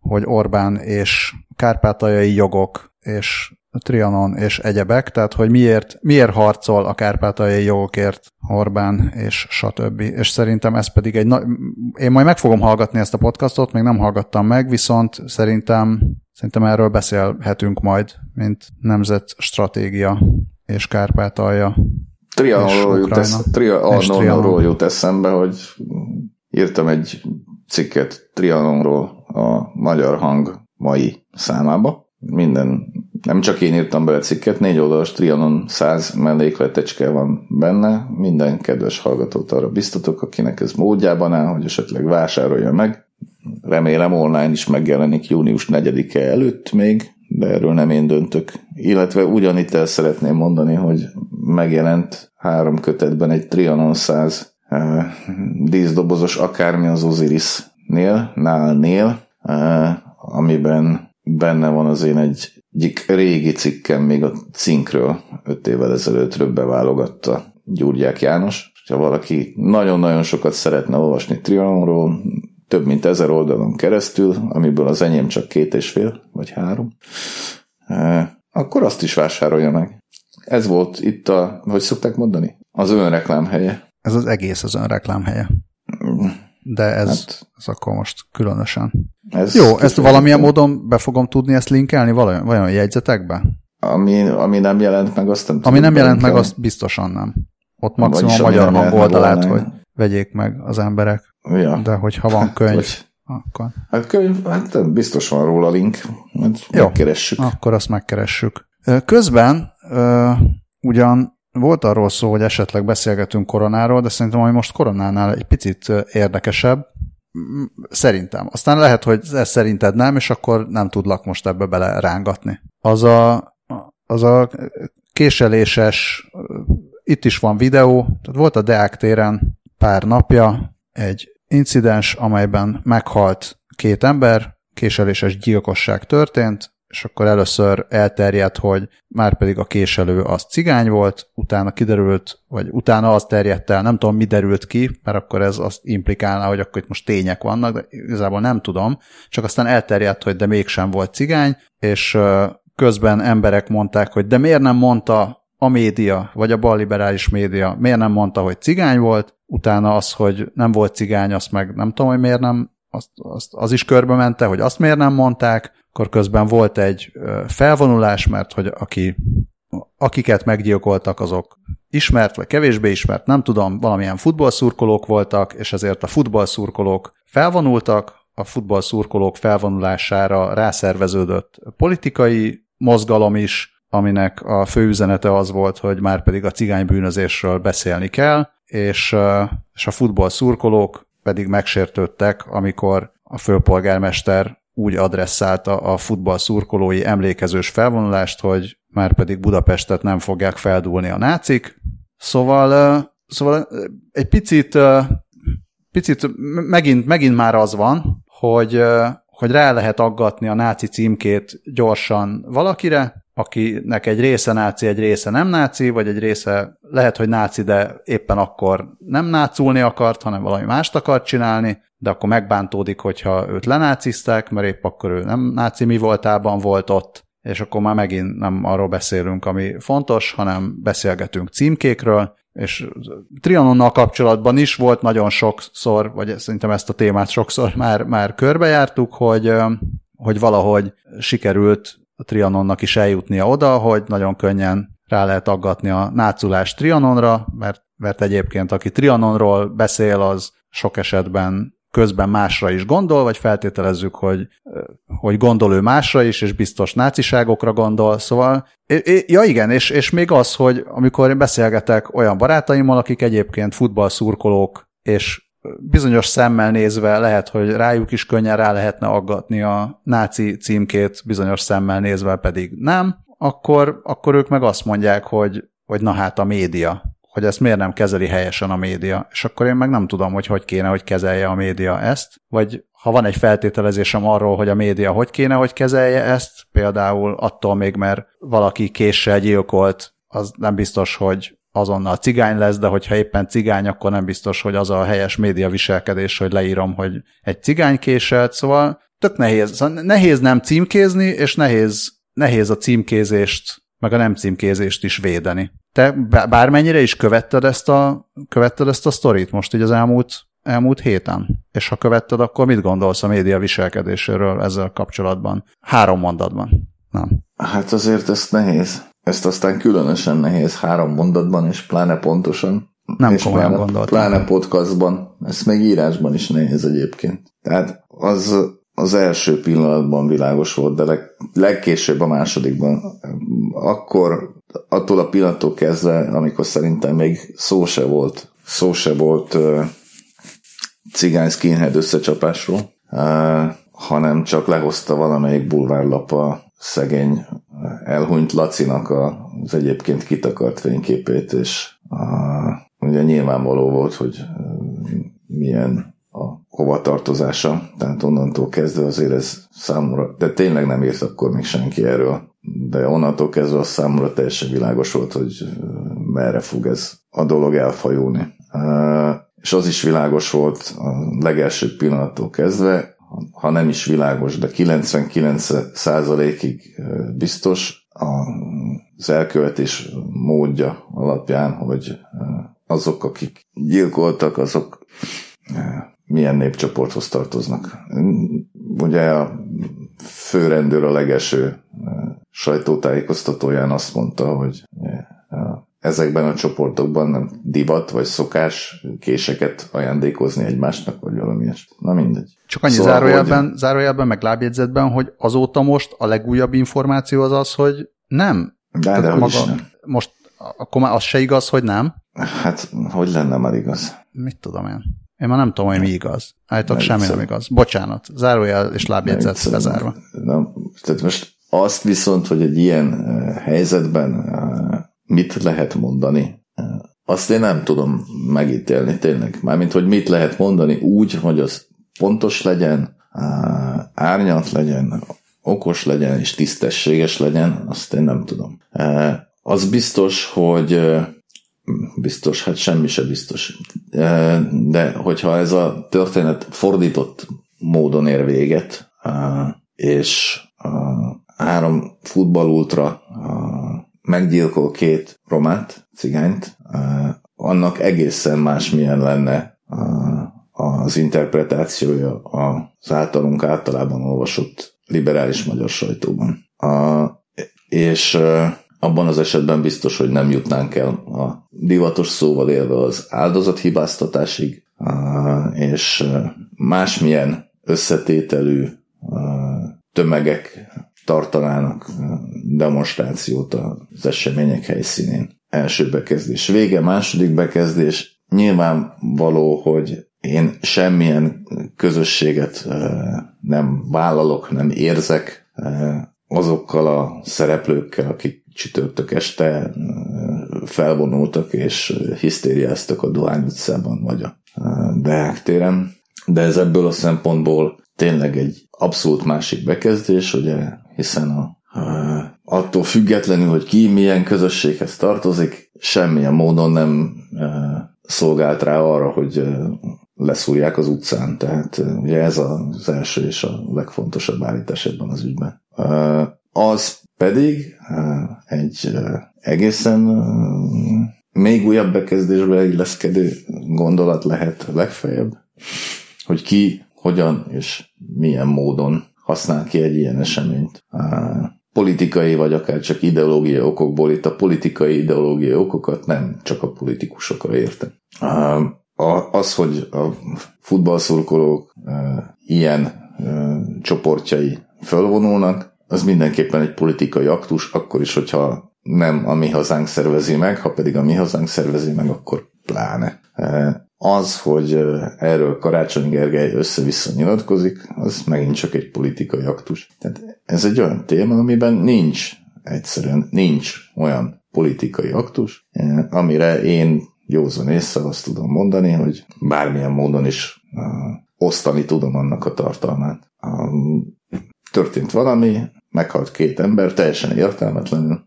Speaker 2: hogy Orbán és kárpátaljai jogok és Trianon és egyebek, tehát hogy miért, miért harcol a kárpátaljai jogokért Orbán és stb. És szerintem ez pedig egy... Na- Én majd meg fogom hallgatni ezt a podcastot, még nem hallgattam meg, viszont szerintem, szerintem erről beszélhetünk majd, mint nemzetstratégia és Kárpátalja.
Speaker 1: Trianonról jut, esz- Trianonról jut eszembe, hogy írtam egy cikket Trianonról a Magyar Hang mai számába. Minden, nem csak én írtam bele cikket, négy oldalas Trianon 100 mellékletecske van benne. Minden kedves hallgatót arra biztatok, akinek ez módjában áll, hogy esetleg vásárolja meg. remélem online is megjelenik június 4-e előtt még, de erről nem én döntök. Illetve ugyanitt el szeretném mondani, hogy megjelent három kötetben egy Trianon 100 uh, díszdobozos akármi az Osiris-nél, nálnél, amiben benne van az én egy egyik régi cikkem még a cinkről, öt évvel ezelőttről beválogatta Gyurgyák János. Ha valaki nagyon-nagyon sokat szeretne olvasni Trianonról, több mint ezer oldalon keresztül, amiből az enyém csak két és fél, vagy három, eh, akkor azt is vásárolja meg. Ez volt itt a, hogy szokták mondani? Az önreklám helye.
Speaker 2: Ez az egész az önreklám helye. De ez, hát, ez akkor most különösen. Ez Jó, ezt valamilyen módon be fogom tudni ezt linkelni vajon, vajon jegyzetekbe?
Speaker 1: Ami, ami nem jelent meg, azt nem
Speaker 2: Ami nem jelent meg, azt biztosan nem. Ott maximum a magyar hang oldalát, hogy vegyék meg az emberek. Ja. De hogyha van könyv, hogy, akkor...
Speaker 1: Hát könyv, hát biztos van róla link, hát Jó, megkeressük.
Speaker 2: akkor azt megkeressük. Közben ugyan volt arról szó, hogy esetleg beszélgetünk koronáról, de szerintem ami most koronánál egy picit érdekesebb, szerintem. Aztán lehet, hogy ez szerinted nem, és akkor nem tudlak most ebbe bele rángatni. Az a, az a késeléses, itt is van videó, tehát volt a Deák téren pár napja egy incidens, amelyben meghalt két ember, késeléses gyilkosság történt, és akkor először elterjedt, hogy már pedig a késelő az cigány volt, utána kiderült, vagy utána az terjedt el, nem tudom, mi derült ki, mert akkor ez azt implikálná, hogy akkor itt most tények vannak, de igazából nem tudom, csak aztán elterjedt, hogy de mégsem volt cigány, és közben emberek mondták, hogy de miért nem mondta a média, vagy a balliberális média, miért nem mondta, hogy cigány volt, utána az, hogy nem volt cigány, azt meg nem tudom, hogy miért nem, azt, azt, az is körbe mente, hogy azt miért nem mondták, akkor közben volt egy felvonulás, mert hogy aki, akiket meggyilkoltak, azok ismert, vagy kevésbé ismert, nem tudom, valamilyen futballszurkolók voltak, és ezért a futballszurkolók felvonultak, a futballszurkolók felvonulására rászerveződött politikai mozgalom is, aminek a fő üzenete az volt, hogy már pedig a cigánybűnözésről beszélni kell, és, és a futballszurkolók pedig megsértődtek, amikor a főpolgármester úgy adresszálta a futball szurkolói emlékezős felvonulást, hogy már pedig Budapestet nem fogják feldúlni a nácik. Szóval, szóval egy picit, picit megint, megint már az van, hogy, hogy rá lehet aggatni a náci címkét gyorsan valakire, akinek egy része náci, egy része nem náci, vagy egy része lehet, hogy náci, de éppen akkor nem náculni akart, hanem valami mást akart csinálni, de akkor megbántódik, hogyha őt lenácizták, mert épp akkor ő nem náci mi voltában volt ott, és akkor már megint nem arról beszélünk, ami fontos, hanem beszélgetünk címkékről, és Trianonnal kapcsolatban is volt nagyon sokszor, vagy szerintem ezt a témát sokszor <laughs> már, már körbejártuk, hogy, hogy valahogy sikerült Trianonnak is eljutnia oda, hogy nagyon könnyen rá lehet aggatni a náculás Trianonra, mert, mert egyébként aki Trianonról beszél, az sok esetben közben másra is gondol, vagy feltételezzük, hogy, hogy gondol ő másra is, és biztos náciságokra gondol, szóval, ja igen, és, és még az, hogy amikor én beszélgetek olyan barátaimmal, akik egyébként futballszurkolók, és bizonyos szemmel nézve lehet, hogy rájuk is könnyen rá lehetne aggatni a náci címkét, bizonyos szemmel nézve pedig nem, akkor, akkor ők meg azt mondják, hogy, hogy na hát a média hogy ezt miért nem kezeli helyesen a média. És akkor én meg nem tudom, hogy hogy kéne, hogy kezelje a média ezt, vagy ha van egy feltételezésem arról, hogy a média hogy kéne, hogy kezelje ezt, például attól még, mert valaki késsel gyilkolt, az nem biztos, hogy azonnal cigány lesz, de hogyha éppen cigány, akkor nem biztos, hogy az a helyes média viselkedés, hogy leírom, hogy egy cigány késelt, szóval tök nehéz. Szóval nehéz nem címkézni, és nehéz, nehéz a címkézést, meg a nem címkézést is védeni. Te bármennyire is követted ezt a, követted ezt a sztorit most így az elmúlt, elmúlt héten? És ha követted, akkor mit gondolsz a média viselkedéséről ezzel kapcsolatban? Három mondatban. Nem.
Speaker 1: Hát azért ezt nehéz. Ezt aztán különösen nehéz három mondatban, és pláne pontosan.
Speaker 2: Nem
Speaker 1: és
Speaker 2: komolyan
Speaker 1: pláne,
Speaker 2: gondoltam.
Speaker 1: Pláne podcastban. Ezt még írásban is nehéz egyébként. Tehát az az első pillanatban világos volt, de leg, legkésőbb a másodikban. Akkor attól a pillanattól kezdve, amikor szerintem még szó se volt, szó se volt uh, cigány skinhead összecsapásról, hanem csak lehozta valamelyik bulvárlap a szegény elhunyt Lacinak az egyébként kitakart fényképét, és a, ugye nyilvánvaló volt, hogy milyen a hovatartozása, tehát onnantól kezdve azért ez számomra, de tényleg nem írt akkor még senki erről, de onnantól kezdve az számomra teljesen világos volt, hogy merre fog ez a dolog elfajulni. És az is világos volt a legelső pillanattól kezdve, ha nem is világos, de 99%-ig biztos az elkövetés módja alapján, hogy azok, akik gyilkoltak, azok milyen népcsoporthoz tartoznak. Ugye a főrendőr a legelső sajtótájékoztatóján azt mondta, hogy ezekben a csoportokban nem divat vagy szokás késeket ajándékozni egymásnak, vagy valami ilyesmi. Na mindegy.
Speaker 2: Csak annyi szóval, zárójelben, hogy... zárójelben, meg lábjegyzetben, hogy azóta most a legújabb információ az az, hogy nem.
Speaker 1: De, de maga, is nem.
Speaker 2: Most akkor már az se igaz, hogy nem?
Speaker 1: Hát, hogy lenne már igaz?
Speaker 2: Mit tudom én? Én már nem tudom, hogy mi igaz. Állítok, semmi nem igaz. Bocsánat. Zárójel és lábjegyzet bezárva.
Speaker 1: Na, tehát most azt viszont, hogy egy ilyen helyzetben mit lehet mondani, azt én nem tudom megítélni tényleg. Mármint, hogy mit lehet mondani úgy, hogy az pontos legyen, árnyalt legyen, okos legyen és tisztességes legyen, azt én nem tudom. Az biztos, hogy biztos, hát semmi se biztos. De hogyha ez a történet fordított módon ér véget, és három futballultra meggyilkol két romát, cigányt, annak egészen másmilyen lenne az interpretációja az általunk általában olvasott liberális magyar sajtóban. És abban az esetben biztos, hogy nem jutnánk el a divatos szóval élve az áldozathibáztatásig, és másmilyen összetételű tömegek tartanának demonstrációt az események helyszínén. Első bekezdés vége, második bekezdés. Nyilvánvaló, hogy én semmilyen közösséget nem vállalok, nem érzek azokkal a szereplőkkel, akik csütörtök este felvonultak és hisztériáztak a Dohány utcában vagy a Deák téren. De ez ebből a szempontból tényleg egy abszolút másik bekezdés, ugye, hiszen a, attól függetlenül, hogy ki milyen közösséghez tartozik, semmilyen módon nem szolgált rá arra, hogy leszúrják az utcán. Tehát ugye ez az első és a legfontosabb állítás ebben az ügyben. Az pedig egy egészen még újabb bekezdésbe illeszkedő gondolat lehet legfeljebb, hogy ki, hogyan és milyen módon használ ki egy ilyen eseményt. Politikai vagy akár csak ideológiai okokból, itt a politikai ideológiai okokat nem csak a politikusokra értem. Az, hogy a futballszurkolók ilyen csoportjai fölvonulnak, az mindenképpen egy politikai aktus, akkor is, hogyha nem a mi hazánk szervezi meg, ha pedig a mi hazánk szervezi meg, akkor pláne. Az, hogy erről Karácsony Gergely össze-vissza nyilatkozik, az megint csak egy politikai aktus. Tehát ez egy olyan téma, amiben nincs, egyszerűen nincs olyan politikai aktus, amire én józan észre azt tudom mondani, hogy bármilyen módon is osztani tudom annak a tartalmát történt valami, meghalt két ember, teljesen értelmetlenül,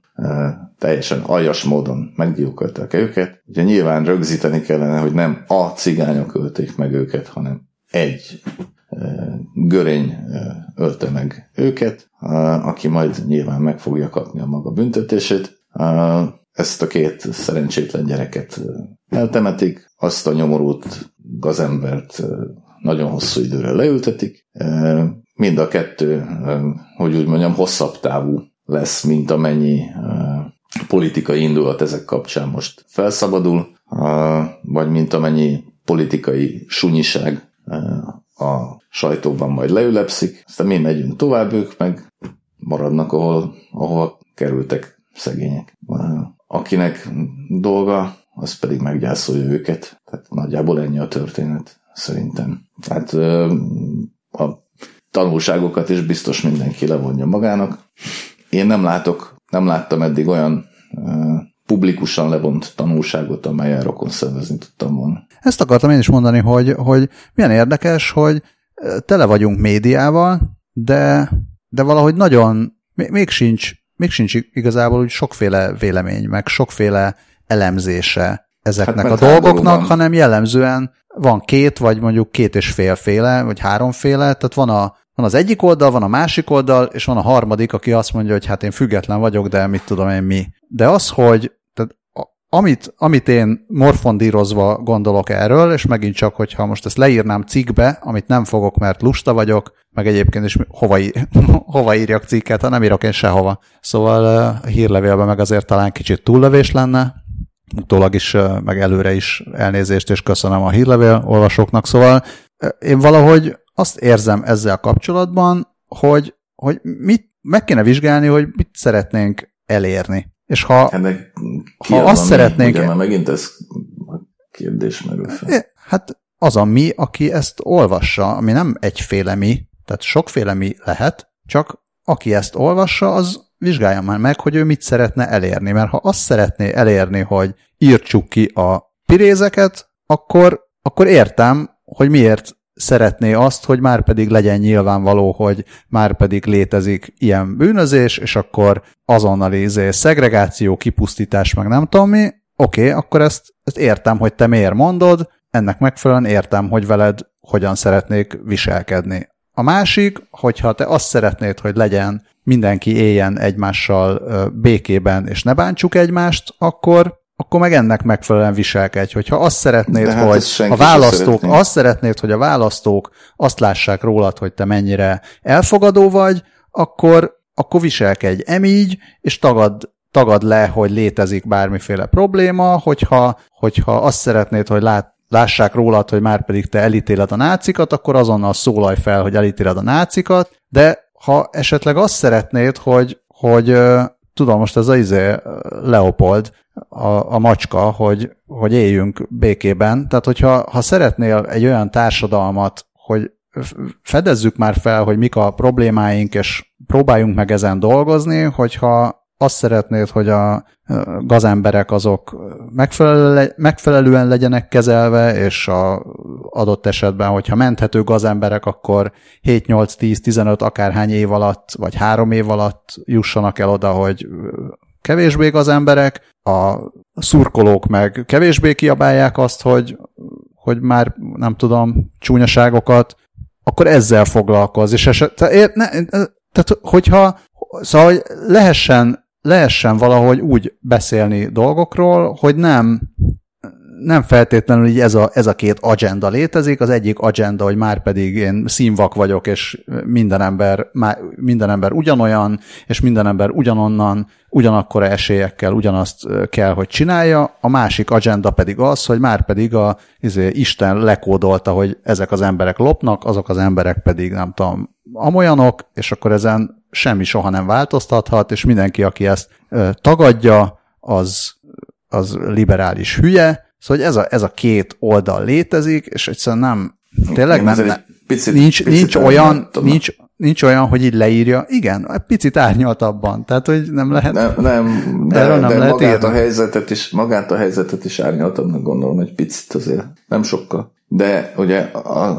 Speaker 1: teljesen aljas módon meggyilkolták őket. Ugye nyilván rögzíteni kellene, hogy nem a cigányok ölték meg őket, hanem egy görény ölte meg őket, aki majd nyilván meg fogja kapni a maga büntetését. Ezt a két szerencsétlen gyereket eltemetik, azt a nyomorult gazembert nagyon hosszú időre leültetik, mind a kettő, hogy úgy mondjam, hosszabb távú lesz, mint amennyi politikai indulat ezek kapcsán most felszabadul, vagy mint amennyi politikai sunyiság a sajtóban majd leülepszik, aztán mi megyünk tovább, ők meg maradnak, ahol, ahol kerültek szegények. Akinek dolga, az pedig meggyászolja őket. Tehát nagyjából ennyi a történet, szerintem. Tehát a tanulságokat is biztos mindenki levonja magának. Én nem látok, nem láttam eddig olyan publikusan levont tanulságot, amelyen rokon szervezni tudtam volna.
Speaker 2: Ezt akartam én is mondani, hogy, hogy milyen érdekes, hogy tele vagyunk médiával, de, de valahogy nagyon, még sincs, még sincs igazából úgy sokféle vélemény, meg sokféle elemzése ezeknek hát, a dolgoknak, hanem jellemzően van két, vagy mondjuk két és félféle, vagy háromféle, tehát van, a, van az egyik oldal, van a másik oldal, és van a harmadik, aki azt mondja, hogy hát én független vagyok, de mit tudom én mi. De az, hogy tehát amit, amit én morfondírozva gondolok erről, és megint csak, hogyha most ezt leírnám cikkbe, amit nem fogok, mert lusta vagyok, meg egyébként is hova, ír, <laughs> hova írjak cikket, ha nem írok én sehova. Szóval a hírlevélben meg azért talán kicsit túllövés lenne, utólag is, meg előre is elnézést, és köszönöm a hírlevél olvasóknak. Szóval én valahogy azt érzem ezzel kapcsolatban, hogy, hogy mit, meg kéne vizsgálni, hogy mit szeretnénk elérni. És ha,
Speaker 1: Ennek ha azt szeretnénk... Ugye, megint ez kérdés merül fel.
Speaker 2: Hát az a mi, aki ezt olvassa, ami nem egyféle mi, tehát sokféle mi lehet, csak aki ezt olvassa, az vizsgálja már meg, hogy ő mit szeretne elérni, mert ha azt szeretné elérni, hogy írtsuk ki a pirézeket, akkor, akkor értem, hogy miért szeretné azt, hogy már pedig legyen nyilvánvaló, hogy már pedig létezik ilyen bűnözés, és akkor azonnal izé szegregáció, kipusztítás, meg nem tudom mi, oké, okay, akkor ezt, ezt értem, hogy te miért mondod, ennek megfelelően értem, hogy veled hogyan szeretnék viselkedni. A másik, hogyha te azt szeretnéd, hogy legyen mindenki éljen egymással békében, és ne bántsuk egymást, akkor akkor meg ennek megfelelően viselkedj. Hogyha azt szeretnéd, hát hogy a választók, azt szeretnéd, hogy a választók azt lássák rólad, hogy te mennyire elfogadó vagy, akkor, akkor viselkedj emígy, és tagad, tagad le, hogy létezik bármiféle probléma, hogyha, hogyha azt szeretnéd, hogy lát, lássák rólad, hogy már pedig te elítéled a nácikat, akkor azonnal szólalj fel, hogy elítéled a nácikat, de ha esetleg azt szeretnéd, hogy, hogy tudom, most ez az izé, Leopold, a, a macska, hogy, hogy éljünk békében. Tehát, hogyha ha szeretnél egy olyan társadalmat, hogy fedezzük már fel, hogy mik a problémáink, és próbáljunk meg ezen dolgozni, hogyha azt szeretnéd, hogy a gazemberek azok megfelelően legyenek kezelve, és a adott esetben, hogyha menthető gazemberek, akkor 7-8-10-15 akárhány év alatt, vagy három év alatt jussanak el oda, hogy kevésbé gazemberek, a szurkolók meg kevésbé kiabálják azt, hogy, hogy már nem tudom, csúnyaságokat, akkor ezzel foglalkoz. És eset, tehát, ne, tehát hogyha szóval hogy lehessen lehessen valahogy úgy beszélni dolgokról, hogy nem, nem feltétlenül így ez a, ez a két agenda létezik. Az egyik agenda, hogy már pedig én színvak vagyok, és minden ember, minden ember ugyanolyan, és minden ember ugyanonnan, ugyanakkora esélyekkel ugyanazt kell, hogy csinálja. A másik agenda pedig az, hogy már pedig a, izé, Isten lekódolta, hogy ezek az emberek lopnak, azok az emberek pedig nem tudom, amolyanok, és akkor ezen semmi soha nem változtathat, és mindenki, aki ezt tagadja, az, az liberális hülye. Szóval ez a, ez a két oldal létezik, és egyszerűen nem, tényleg nem, nem picit, nincs, picit nincs, olyan, nincs, nincs olyan, hogy így leírja. Igen, egy picit árnyaltabban, tehát hogy nem lehet.
Speaker 1: Nem, nem <laughs> de, de, nem de lehet magát, a helyzetet is, magát a helyzetet is árnyaltabbnak gondolom, egy picit azért, nem sokkal. De ugye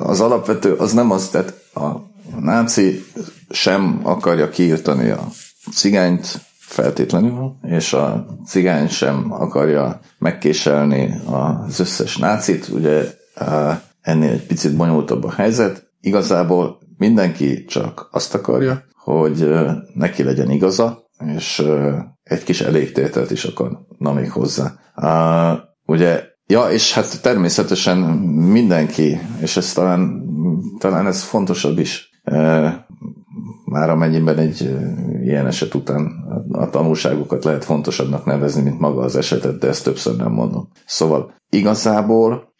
Speaker 1: az alapvető, az nem az, tehát a a náci sem akarja kiirtani a cigányt feltétlenül, és a cigány sem akarja megkéselni az összes nácit, ugye ennél egy picit bonyolultabb a helyzet. Igazából mindenki csak azt akarja, hogy neki legyen igaza, és egy kis elégtételt is akarna még hozzá. Ugye, ja, és hát természetesen mindenki, és ez talán, talán ez fontosabb is, már amennyiben egy ilyen eset után a tanulságokat lehet fontosabbnak nevezni, mint maga az esetet, de ezt többször nem mondom. Szóval igazából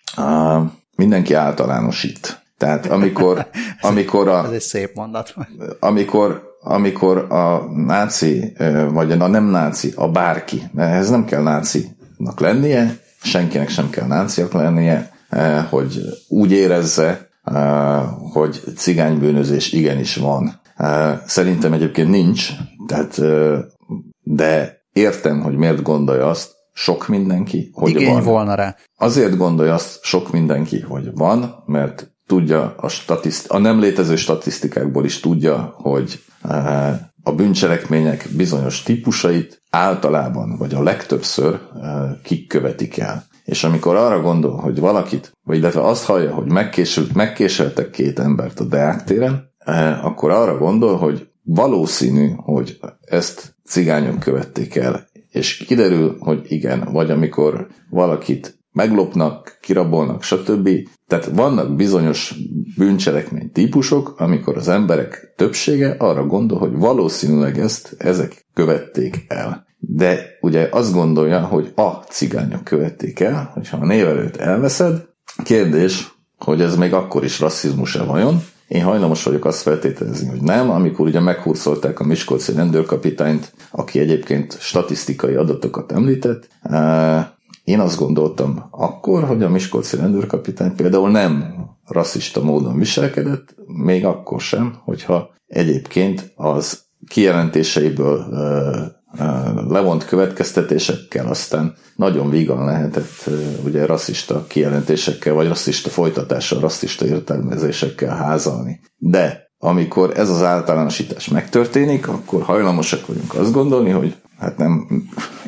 Speaker 1: mindenki általánosít. Tehát amikor, <laughs> amikor a...
Speaker 2: Ez egy szép mondat.
Speaker 1: Amikor, amikor a náci, vagy a nem náci, a bárki, mert ehhez nem kell nácinak lennie, senkinek sem kell náciak lennie, hogy úgy érezze, hogy cigánybűnözés igenis van. Szerintem egyébként nincs, tehát, de értem, hogy miért gondolja azt sok mindenki, hogy
Speaker 2: Igény
Speaker 1: van.
Speaker 2: volna rá.
Speaker 1: Azért gondolja azt sok mindenki, hogy van, mert tudja a, statiszt- a nem létező statisztikákból is tudja, hogy a bűncselekmények bizonyos típusait általában, vagy a legtöbbször kik követik el. És amikor arra gondol, hogy valakit, vagy illetve azt hallja, hogy megkésült, megkéseltek két embert a Deák téren, akkor arra gondol, hogy valószínű, hogy ezt cigányok követték el. És kiderül, hogy igen, vagy amikor valakit meglopnak, kirabolnak, stb. Tehát vannak bizonyos bűncselekmény típusok, amikor az emberek többsége arra gondol, hogy valószínűleg ezt ezek követték el. De ugye azt gondolja, hogy a cigányok követték el, hogyha a névelőt elveszed, kérdés, hogy ez még akkor is rasszizmus-e vajon, én hajlamos vagyok azt feltételezni, hogy nem, amikor ugye meghurcolták a Miskolci rendőrkapitányt, aki egyébként statisztikai adatokat említett, én azt gondoltam akkor, hogy a Miskolci rendőrkapitány például nem rasszista módon viselkedett, még akkor sem, hogyha egyébként az kijelentéseiből levont következtetésekkel aztán nagyon vígan lehetett ugye rasszista kijelentésekkel, vagy rasszista folytatással, rasszista értelmezésekkel házalni. De amikor ez az általánosítás megtörténik, akkor hajlamosak vagyunk azt gondolni, hogy hát nem,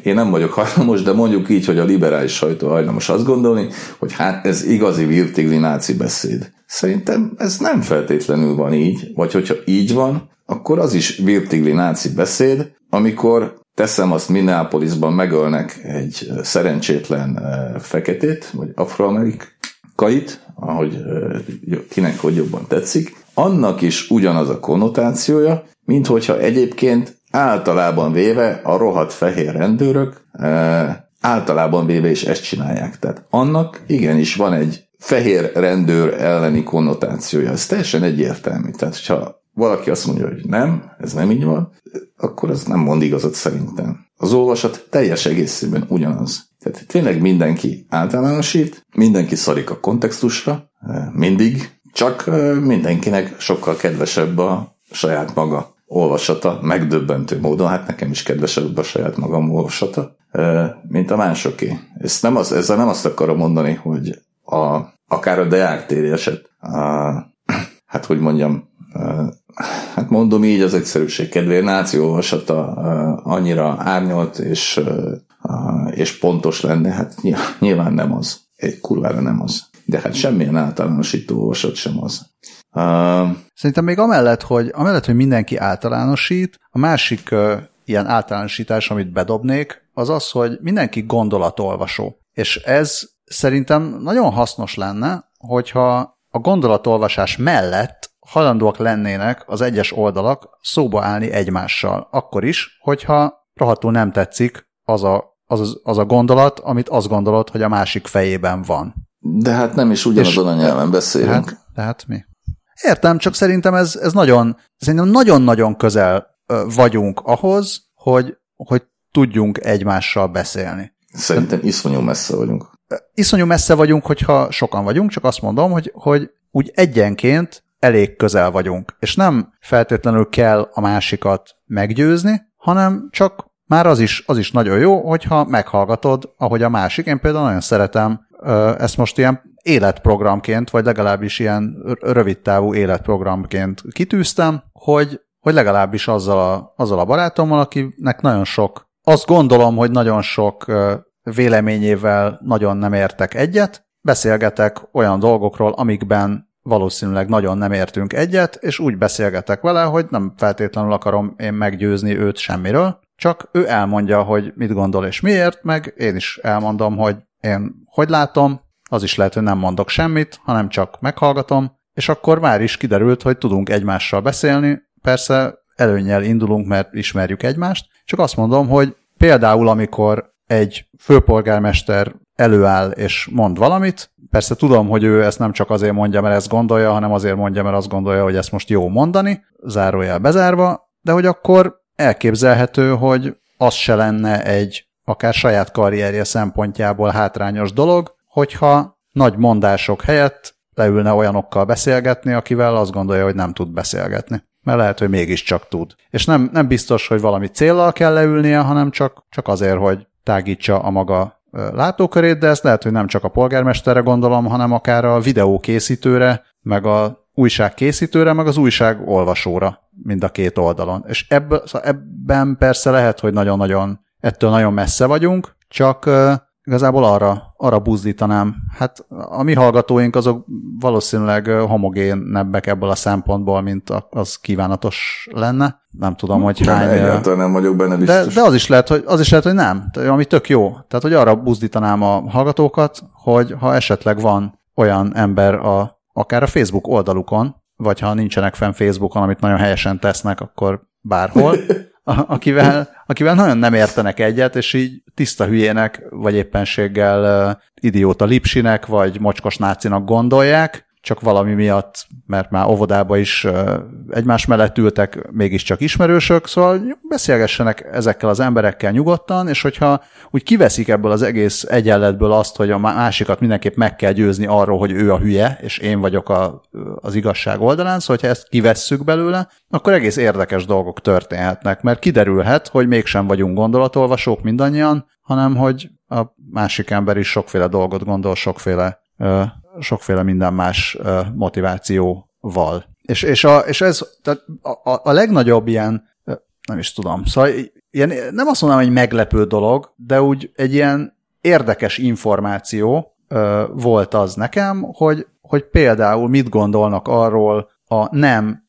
Speaker 1: én nem vagyok hajlamos, de mondjuk így, hogy a liberális sajtó hajlamos azt gondolni, hogy hát ez igazi virtigli náci beszéd. Szerintem ez nem feltétlenül van így, vagy hogyha így van, akkor az is virtigli náci beszéd, amikor teszem azt Minneapolisban megölnek egy szerencsétlen feketét, vagy afroamerikait, ahogy kinek hogy jobban tetszik, annak is ugyanaz a konnotációja, mint hogyha egyébként általában véve a rohadt fehér rendőrök általában véve is ezt csinálják. Tehát annak igenis van egy fehér rendőr elleni konnotációja. Ez teljesen egyértelmű. Tehát, hogyha valaki azt mondja, hogy nem, ez nem így van, akkor az nem mond igazat szerintem. Az olvasat teljes egészében ugyanaz. Tehát tényleg mindenki általánosít, mindenki szarik a kontextusra, mindig, csak mindenkinek sokkal kedvesebb a saját maga olvasata, megdöbbentő módon, hát nekem is kedvesebb a saját magam olvasata, mint a másoké. Ezt nem az, ezzel nem azt akarom mondani, hogy a, akár a Deák téri eset, a, hát hogy mondjam, hát mondom így az egyszerűség kedvéért, náci olvasata annyira árnyolt és, és pontos lenne, hát nyilván nem az. Egy kurvára nem az. De hát semmilyen általánosító olvasat sem az.
Speaker 2: Szerintem még amellett, hogy, amellett, hogy mindenki általánosít, a másik ilyen általánosítás, amit bedobnék, az az, hogy mindenki gondolatolvasó. És ez szerintem nagyon hasznos lenne, hogyha a gondolatolvasás mellett halandóak lennének az egyes oldalak szóba állni egymással. Akkor is, hogyha rohadtul nem tetszik az a, az, az a gondolat, amit azt gondolod, hogy a másik fejében van.
Speaker 1: De hát nem is ugyanazon a nyelven beszélünk.
Speaker 2: Tehát, tehát mi? Értem, csak szerintem ez, ez nagyon, szerintem nagyon-nagyon közel vagyunk ahhoz, hogy, hogy tudjunk egymással beszélni.
Speaker 1: Szerintem iszonyú messze vagyunk.
Speaker 2: Iszonyú messze vagyunk, hogyha sokan vagyunk, csak azt mondom, hogy, hogy úgy egyenként elég közel vagyunk, és nem feltétlenül kell a másikat meggyőzni, hanem csak már az is, az is nagyon jó, hogyha meghallgatod, ahogy a másik. Én például nagyon szeretem ezt most ilyen életprogramként, vagy legalábbis ilyen rövidtávú életprogramként kitűztem, hogy, hogy legalábbis azzal a, azzal a barátommal, akinek nagyon sok, azt gondolom, hogy nagyon sok véleményével nagyon nem értek egyet, beszélgetek olyan dolgokról, amikben valószínűleg nagyon nem értünk egyet, és úgy beszélgetek vele, hogy nem feltétlenül akarom én meggyőzni őt semmiről, csak ő elmondja, hogy mit gondol és miért, meg én is elmondom, hogy én hogy látom, az is lehet, hogy nem mondok semmit, hanem csak meghallgatom, és akkor már is kiderült, hogy tudunk egymással beszélni, persze előnyel indulunk, mert ismerjük egymást, csak azt mondom, hogy például amikor egy főpolgármester előáll és mond valamit, persze tudom, hogy ő ezt nem csak azért mondja, mert ezt gondolja, hanem azért mondja, mert azt gondolja, hogy ezt most jó mondani, zárójel bezárva, de hogy akkor elképzelhető, hogy az se lenne egy akár saját karrierje szempontjából hátrányos dolog, hogyha nagy mondások helyett leülne olyanokkal beszélgetni, akivel azt gondolja, hogy nem tud beszélgetni. Mert lehet, hogy mégiscsak tud. És nem, nem biztos, hogy valami céllal kell leülnie, hanem csak, csak azért, hogy tágítsa a maga látókörét, de ezt lehet, hogy nem csak a polgármesterre gondolom, hanem akár a videókészítőre, meg a újságkészítőre, meg az újság olvasóra, mind a két oldalon. És ebből, szóval ebben persze lehet, hogy nagyon-nagyon, ettől nagyon messze vagyunk, csak igazából arra, arra buzdítanám. Hát a mi hallgatóink azok valószínűleg homogénebbek ebből a szempontból, mint az kívánatos lenne. Nem tudom, hogy
Speaker 1: hány... Egyáltalán nem vagyok benne
Speaker 2: biztos. De, de az, is lehet, hogy, az is lehet, hogy nem. Ami tök jó. Tehát, hogy arra buzdítanám a hallgatókat, hogy ha esetleg van olyan ember a, akár a Facebook oldalukon, vagy ha nincsenek fenn Facebookon, amit nagyon helyesen tesznek, akkor bárhol, <laughs> akivel, akivel nagyon nem értenek egyet, és így tiszta hülyének, vagy éppenséggel idióta lipsinek, vagy mocskos nácinak gondolják, csak valami miatt, mert már óvodába is egymás mellett ültek, mégiscsak ismerősök, szóval beszélgessenek ezekkel az emberekkel nyugodtan, és hogyha úgy kiveszik ebből az egész egyenletből azt, hogy a másikat mindenképp meg kell győzni arról, hogy ő a hülye, és én vagyok a, az igazság oldalán, szóval ha ezt kivesszük belőle, akkor egész érdekes dolgok történhetnek, mert kiderülhet, hogy mégsem vagyunk gondolatolvasók mindannyian, hanem hogy a másik ember is sokféle dolgot gondol, sokféle sokféle minden más motivációval. És, és, a, és ez tehát a, a, legnagyobb ilyen, nem is tudom, szóval ilyen, nem azt mondanám, hogy meglepő dolog, de úgy egy ilyen érdekes információ volt az nekem, hogy, hogy például mit gondolnak arról a nem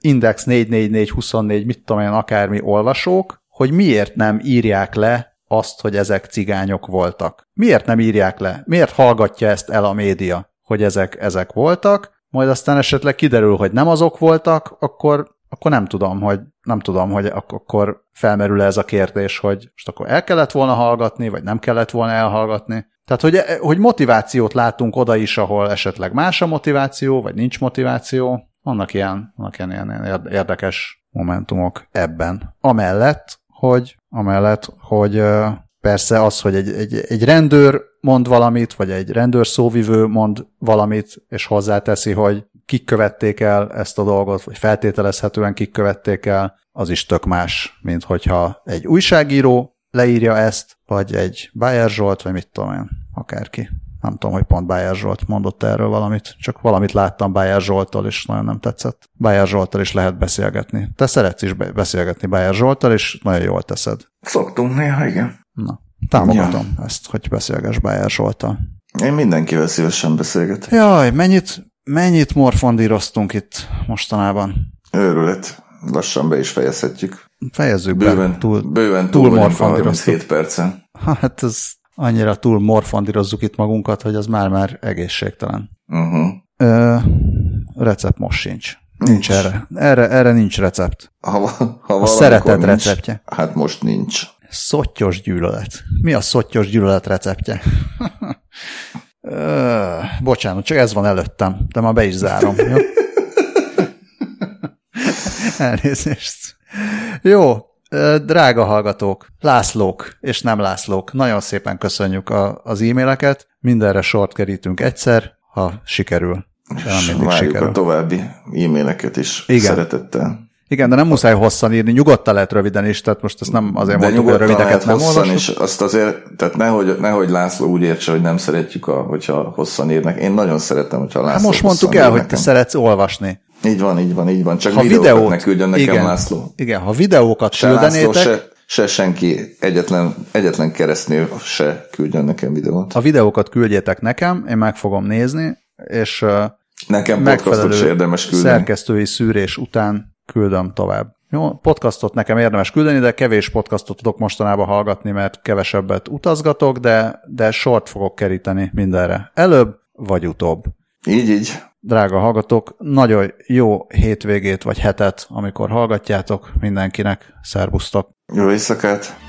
Speaker 2: Index 44424, mit tudom én, akármi olvasók, hogy miért nem írják le azt, hogy ezek cigányok voltak. Miért nem írják le? Miért hallgatja ezt el a média, hogy ezek, ezek voltak? Majd aztán esetleg kiderül, hogy nem azok voltak, akkor, akkor nem tudom, hogy nem tudom, hogy akkor felmerül ez a kérdés, hogy most akkor el kellett volna hallgatni, vagy nem kellett volna elhallgatni. Tehát, hogy, hogy motivációt látunk oda is, ahol esetleg más a motiváció, vagy nincs motiváció. Vannak ilyen, vannak ilyen, ilyen érdekes momentumok ebben. Amellett, hogy, amellett, hogy persze az, hogy egy, egy, egy rendőr mond valamit, vagy egy rendőr szóvivő mond valamit, és hozzáteszi, hogy kik követték el ezt a dolgot, vagy feltételezhetően kik követték el, az is tök más, mint hogyha egy újságíró leírja ezt, vagy egy Bayer Zsolt, vagy mit tudom én, akárki. Nem tudom, hogy pont Bájer Zsolt mondott erről valamit, csak valamit láttam Bájer Zsoltól, és nagyon nem tetszett. Bájer Zsoltól is lehet beszélgetni. Te szeretsz is beszélgetni Bájer Zsoltól, és nagyon jól teszed.
Speaker 1: Szoktunk néha, igen.
Speaker 2: Na, támogatom ja. ezt, hogy beszélges Bájer Zsolttal.
Speaker 1: Én mindenkivel szívesen beszélgetek.
Speaker 2: Jaj, mennyit, mennyit morfondíroztunk itt mostanában?
Speaker 1: Őrület. Lassan be is fejezhetjük.
Speaker 2: Fejezzük
Speaker 1: bőven,
Speaker 2: be. Túl,
Speaker 1: bőven túl, túl morfondíroztunk. 7 percen.
Speaker 2: Hát ez annyira túl morfondírozzuk itt magunkat, hogy az már-már egészségtelen.
Speaker 1: Uh-huh.
Speaker 2: Ö, recept most sincs. Nincs, nincs erre. erre. Erre nincs recept.
Speaker 1: Ha, ha
Speaker 2: a szeretet nincs, receptje.
Speaker 1: Hát most nincs.
Speaker 2: Szottyos gyűlölet. Mi a szottyos gyűlölet receptje? <laughs> Ö, bocsánat, csak ez van előttem, de már be is zárom. Jó? <laughs> Elnézést. Jó, Drága hallgatók, Lászlók és nem Lászlók, nagyon szépen köszönjük a, az e-maileket, mindenre sort kerítünk egyszer, ha sikerül.
Speaker 1: És várjuk sikerül. a további e-maileket is Igen. szeretettel.
Speaker 2: Igen, de nem muszáj hosszan írni, nyugodtan lehet röviden is, tehát most ezt nem azért de mondtuk, hogy rövideket nem
Speaker 1: hosszan is, azt azért, tehát nehogy, nehogy László úgy értse, hogy nem szeretjük, a, hogyha hosszan írnak. Én nagyon szeretem, hogyha László hát
Speaker 2: Most mondtuk el, hogy te szeretsz olvasni.
Speaker 1: Így van, így van, így van. Csak ha videókat videót, ne küldjön nekem
Speaker 2: igen,
Speaker 1: László.
Speaker 2: Igen, ha videókat se küldenétek... László,
Speaker 1: se, se senki, egyetlen, egyetlen keresztnél se küldjön nekem videót.
Speaker 2: Ha videókat küldjétek nekem, én meg fogom nézni, és
Speaker 1: nekem se érdemes küldeni.
Speaker 2: szerkesztői szűrés után küldöm tovább. Jó, podcastot nekem érdemes küldeni, de kevés podcastot tudok mostanában hallgatni, mert kevesebbet utazgatok, de, de sort fogok keríteni mindenre. Előbb vagy utóbb.
Speaker 1: Így, így
Speaker 2: drága hallgatók, nagyon jó hétvégét vagy hetet, amikor hallgatjátok mindenkinek. Szerbusztok!
Speaker 1: Jó éjszakát!